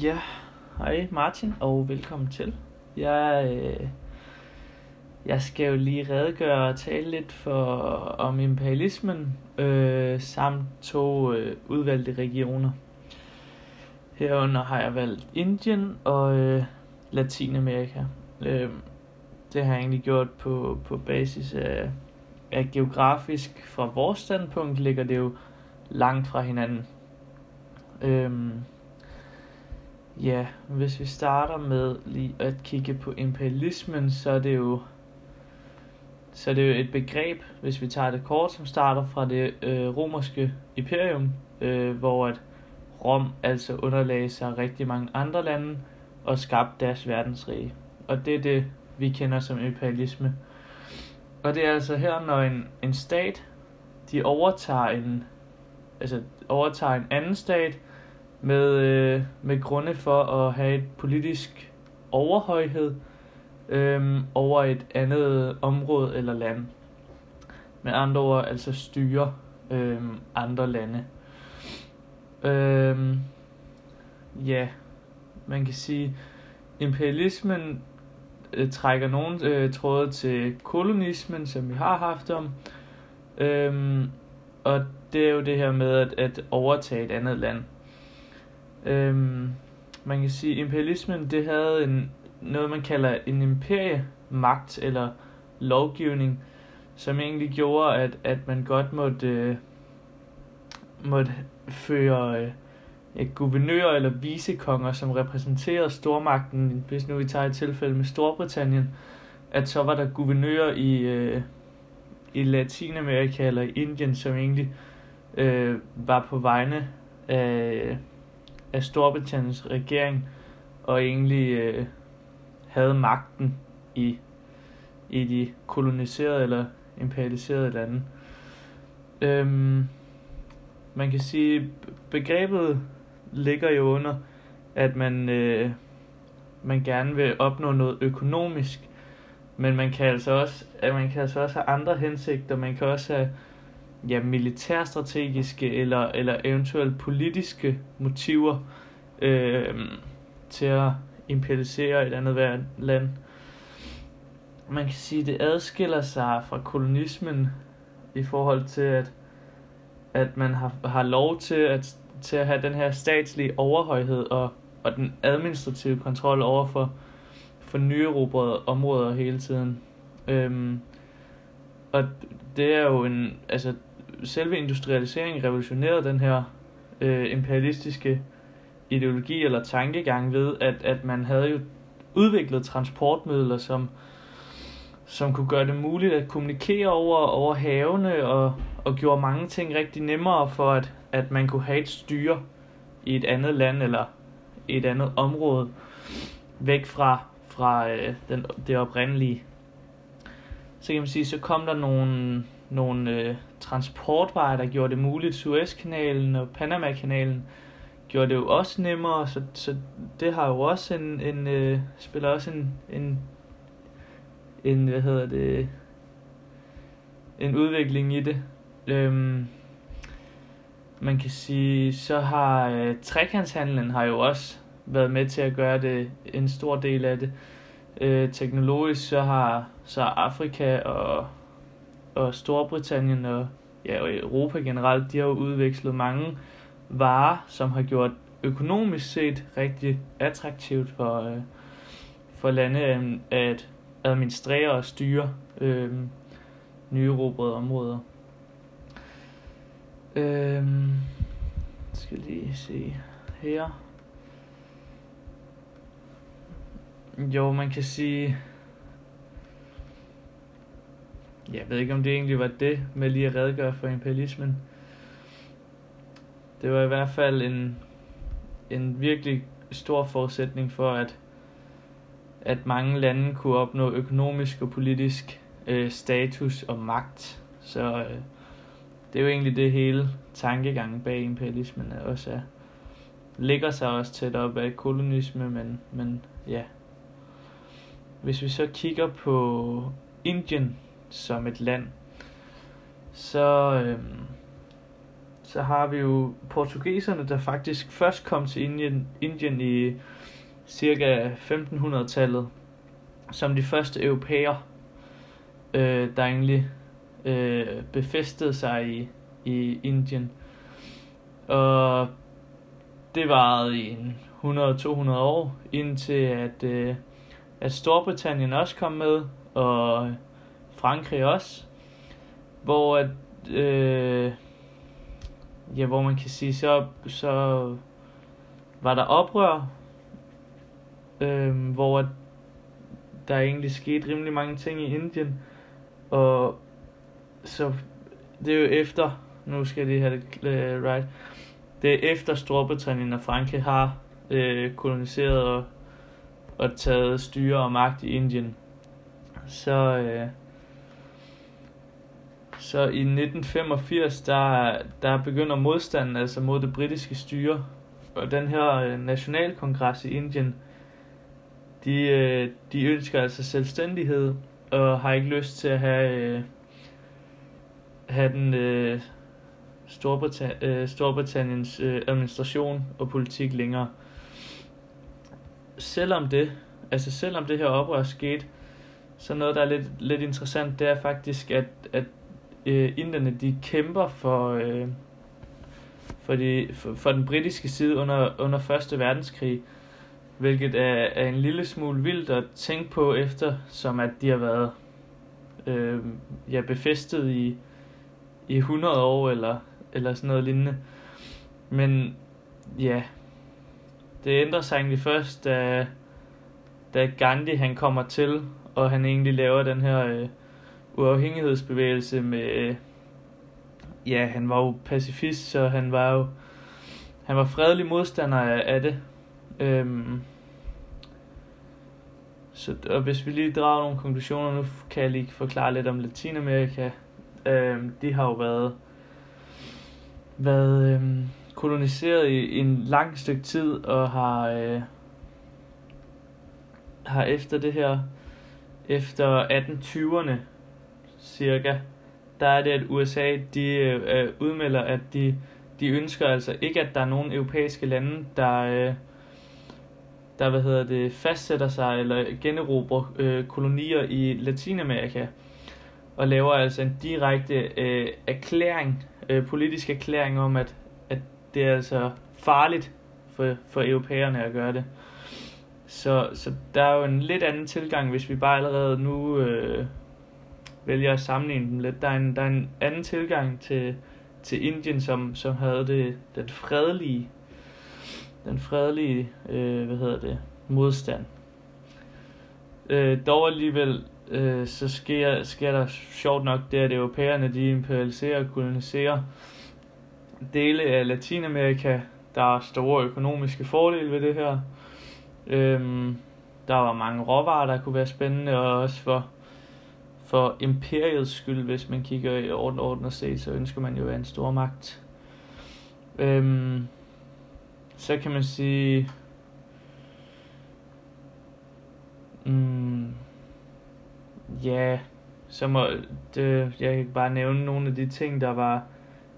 Ja, hej Martin, og velkommen til. Jeg, øh, jeg skal jo lige redegøre og tale lidt for, om imperialismen øh, samt to øh, udvalgte regioner. Herunder har jeg valgt Indien og øh, Latinamerika. Øh, det har jeg egentlig gjort på, på basis af, af geografisk fra vores standpunkt ligger det jo langt fra hinanden. Øh, Ja, hvis vi starter med lige at kigge på imperialismen, så er det jo så er det jo et begreb, hvis vi tager det kort, som starter fra det øh, romerske imperium, øh, hvor at Rom altså underlagde sig rigtig mange andre lande og skabte deres verdensrige. Og det er det, vi kender som imperialisme. Og det er altså her, når en, en stat, de overtager en, altså overtager en anden stat, med, øh, med grunde for at have et politisk overhøjhed øh, over et andet område eller land. Med andre ord altså styre øh, andre lande. Øh, ja, man kan sige, imperialismen øh, trækker nogle øh, tråde til kolonismen, som vi har haft om. Øh, og det er jo det her med at, at overtage et andet land. Øhm, man kan sige, at imperialismen det havde en, noget, man kalder en imperiemagt eller lovgivning, som egentlig gjorde, at, at man godt måtte, øh, måtte føre øh, guvernører eller visekonger, som repræsenterede stormagten, hvis nu vi tager et tilfælde med Storbritannien, at så var der guvernører i, øh, i Latinamerika eller i Indien, som egentlig øh, var på vegne af af Storbritanniens regering og egentlig øh, havde magten i, i de koloniserede eller imperialiserede lande. Øhm, man kan sige, begrebet ligger jo under, at man, øh, man gerne vil opnå noget økonomisk, men man kan altså også, at man kan altså også have andre hensigter. Man kan også have ja, militærstrategiske eller, eller eventuelt politiske motiver øh, til at imperialisere et andet land. Man kan sige, at det adskiller sig fra kolonismen i forhold til, at, at man har, har lov til at, til at have den her statslige overhøjhed og, og den administrative kontrol over for, for nyerobrede områder hele tiden. Øhm, og det er jo en, altså selve industrialiseringen revolutionerede den her øh, imperialistiske ideologi eller tankegang ved, at, at man havde jo udviklet transportmidler, som, som kunne gøre det muligt at kommunikere over, over havene og, og gjorde mange ting rigtig nemmere for, at, at man kunne have et styre i et andet land eller et andet område væk fra, fra øh, den, det oprindelige. Så kan man sige, så kom der nogle, nogle øh, transportveje, der gjorde det muligt. Suezkanalen og Panama-kanalen gjorde det jo også nemmere, så, så det har jo også en, en øh, spiller også en, en, en, hvad hedder det, en udvikling i det. Øhm, man kan sige, så har øh, trekantshandlen har jo også været med til at gøre det en stor del af det. Øh, teknologisk så har så Afrika og, og Storbritannien og ja, og Europa generelt, de har jo udvekslet mange varer, som har gjort økonomisk set rigtig attraktivt for, øh, for lande øh, at administrere og styre øh, nye erobrede områder. Øh, skal lige se her. Jo, man kan sige... Jeg ved ikke, om det egentlig var det med lige at redegøre for imperialismen. Det var i hvert fald en, en virkelig stor forudsætning for, at, at mange lande kunne opnå økonomisk og politisk øh, status og magt. Så øh, det er jo egentlig det hele tankegangen bag imperialismen også er. Ligger sig også tæt op af kolonisme, men, men ja. Hvis vi så kigger på Indien som et land, så, øh, så har vi jo portugiserne, der faktisk først kom til Indien, Indien i cirka 1500-tallet, som de første europæer, øh, der egentlig øh, befæstede sig i, i Indien. Og det varede i 100-200 år, indtil at, øh, at Storbritannien også kom med, og Frankrig også, hvor at, øh, ja, hvor man kan sige, så, så var der oprør, øh, hvor der egentlig skete rimelig mange ting i Indien, og så det er jo efter, nu skal jeg lige have det uh, right, det er efter Storbritannien og Frankrig har øh, koloniseret og, og taget styre og magt i Indien. Så, øh, så i 1985, der, der begynder modstanden altså mod det britiske styre. Og den her øh, nationalkongres i Indien, de, øh, de ønsker altså selvstændighed og har ikke lyst til at have, øh, have den øh, Storbritann- øh, Storbritanniens øh, administration og politik længere. Selvom det, altså selvom det her oprør skete, så noget der er lidt, lidt interessant, det er faktisk, at, at øh, inderne de kæmper for, øh, for, de, for, for den britiske side under, under Første Verdenskrig, hvilket er, er en lille smule vildt at tænke på efter, som at de har været øh, ja, befæstet i, i 100 år eller, eller sådan noget lignende. Men ja, det ændrer sig egentlig først, da, da Gandhi han kommer til, og han egentlig laver den her øh, uafhængighedsbevægelse med, ja, han var jo pacifist, så han var jo, han var fredelig modstander af, af det. Øhm, så og hvis vi lige drager nogle konklusioner, nu kan jeg lige forklare lidt om Latinamerika. Øhm, de har jo været, været øhm, koloniseret i, i en lang stykke tid, og har, øh, har efter det her, efter 1820'erne cirka, der er det, at USA de øh, udmelder, at de, de ønsker altså ikke, at der er nogen europæiske lande, der, øh, der hvad hedder det, fastsætter sig eller generobrer øh, kolonier i Latinamerika og laver altså en direkte øh, erklæring, øh, politisk erklæring om, at, at det er altså farligt for, for europæerne at gøre det. Så, så der er jo en lidt anden tilgang, hvis vi bare allerede nu øh, vælger at sammenligne dem lidt. Der er en, der er en anden tilgang til, til Indien, som, som havde det, den fredelige, den fredelige, øh, hvad hedder det, modstand. Øh, dog alligevel, øh, så sker, sker der sjovt nok det, at europæerne de imperialiserer og koloniserer dele af Latinamerika. Der er store økonomiske fordele ved det her. Øhm, der var mange råvarer, der kunne være spændende, og også for, for imperiets skyld, hvis man kigger i orden og set, så ønsker man jo at være en stor magt. Øhm, så kan man sige, mm, ja, så må det, jeg kan bare nævne nogle af de ting, der var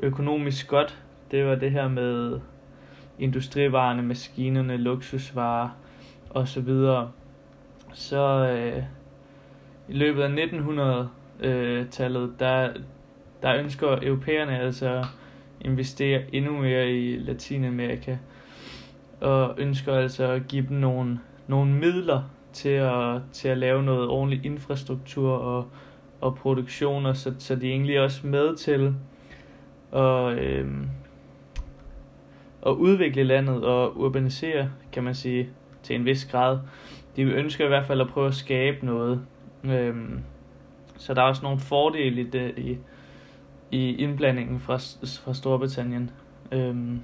økonomisk godt. Det var det her med industrivarerne, maskinerne, luksusvarer og så videre. Så øh, i løbet af 1900-tallet, der, der ønsker europæerne altså at investere endnu mere i Latinamerika og ønsker altså at give dem nogle, nogle midler til at, til at lave noget ordentlig infrastruktur og, og produktioner, så, så de er egentlig også med til at, øhm, at udvikle landet og urbanisere, kan man sige, til en vis grad. De ønsker i hvert fald at prøve at skabe noget. Øhm, så der er også nogle fordele i, det, i, i indblandingen fra, fra Storbritannien. Øhm,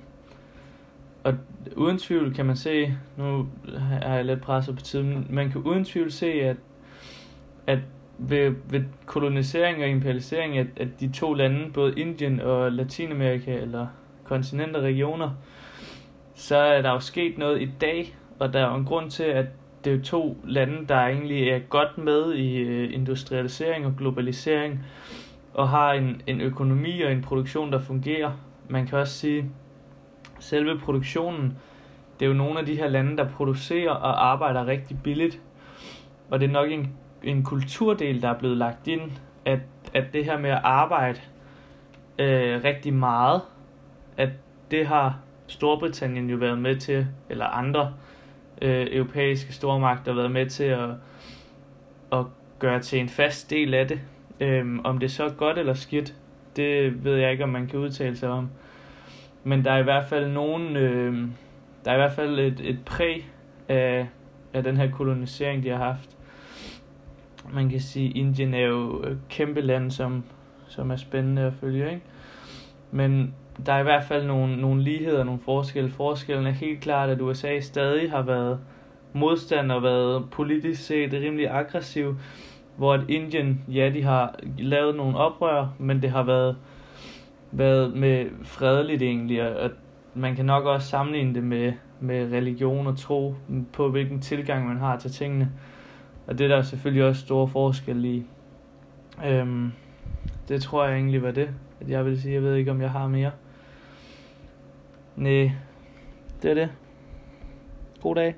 og uden tvivl kan man se, nu har jeg lidt presset på tiden, man kan uden tvivl se, at, at ved, ved kolonisering og imperialisering at, at de to lande, både Indien og Latinamerika, eller kontinenter, regioner, så er der jo sket noget i dag, og der er jo en grund til, at det er to lande, der egentlig er godt med i øh, industrialisering og globalisering, og har en, en økonomi og en produktion, der fungerer. man kan også sige, selve produktionen, det er jo nogle af de her lande, der producerer og arbejder rigtig billigt. Og det er nok en, en kulturdel, der er blevet lagt ind, at, at det her med at arbejde øh, rigtig meget, at det har Storbritannien jo været med til, eller andre øh, europæiske stormagter været med til at, at gøre til en fast del af det. Øhm, om det så er godt eller skidt, det ved jeg ikke, om man kan udtale sig om. Men der er i hvert fald nogen, øh, der er i hvert fald et, et præg af, af den her kolonisering, de har haft. Man kan sige, Indien er jo et kæmpe land, som, som er spændende at følge, ikke? Men der er i hvert fald nogle, nogle ligheder, nogle forskelle. Forskellen er helt klart, at USA stadig har været modstander og været politisk set rimelig aggressiv, hvor at Indien, ja, de har lavet nogle oprør, men det har været, været med fredeligt egentlig, og man kan nok også sammenligne det med, med religion og tro, på hvilken tilgang man har til tingene. Og det er der selvfølgelig også store forskelle i. Øhm, det tror jeg egentlig var det, at jeg vil sige. Jeg ved ikke, om jeg har mere. Næh, det er det. God dag.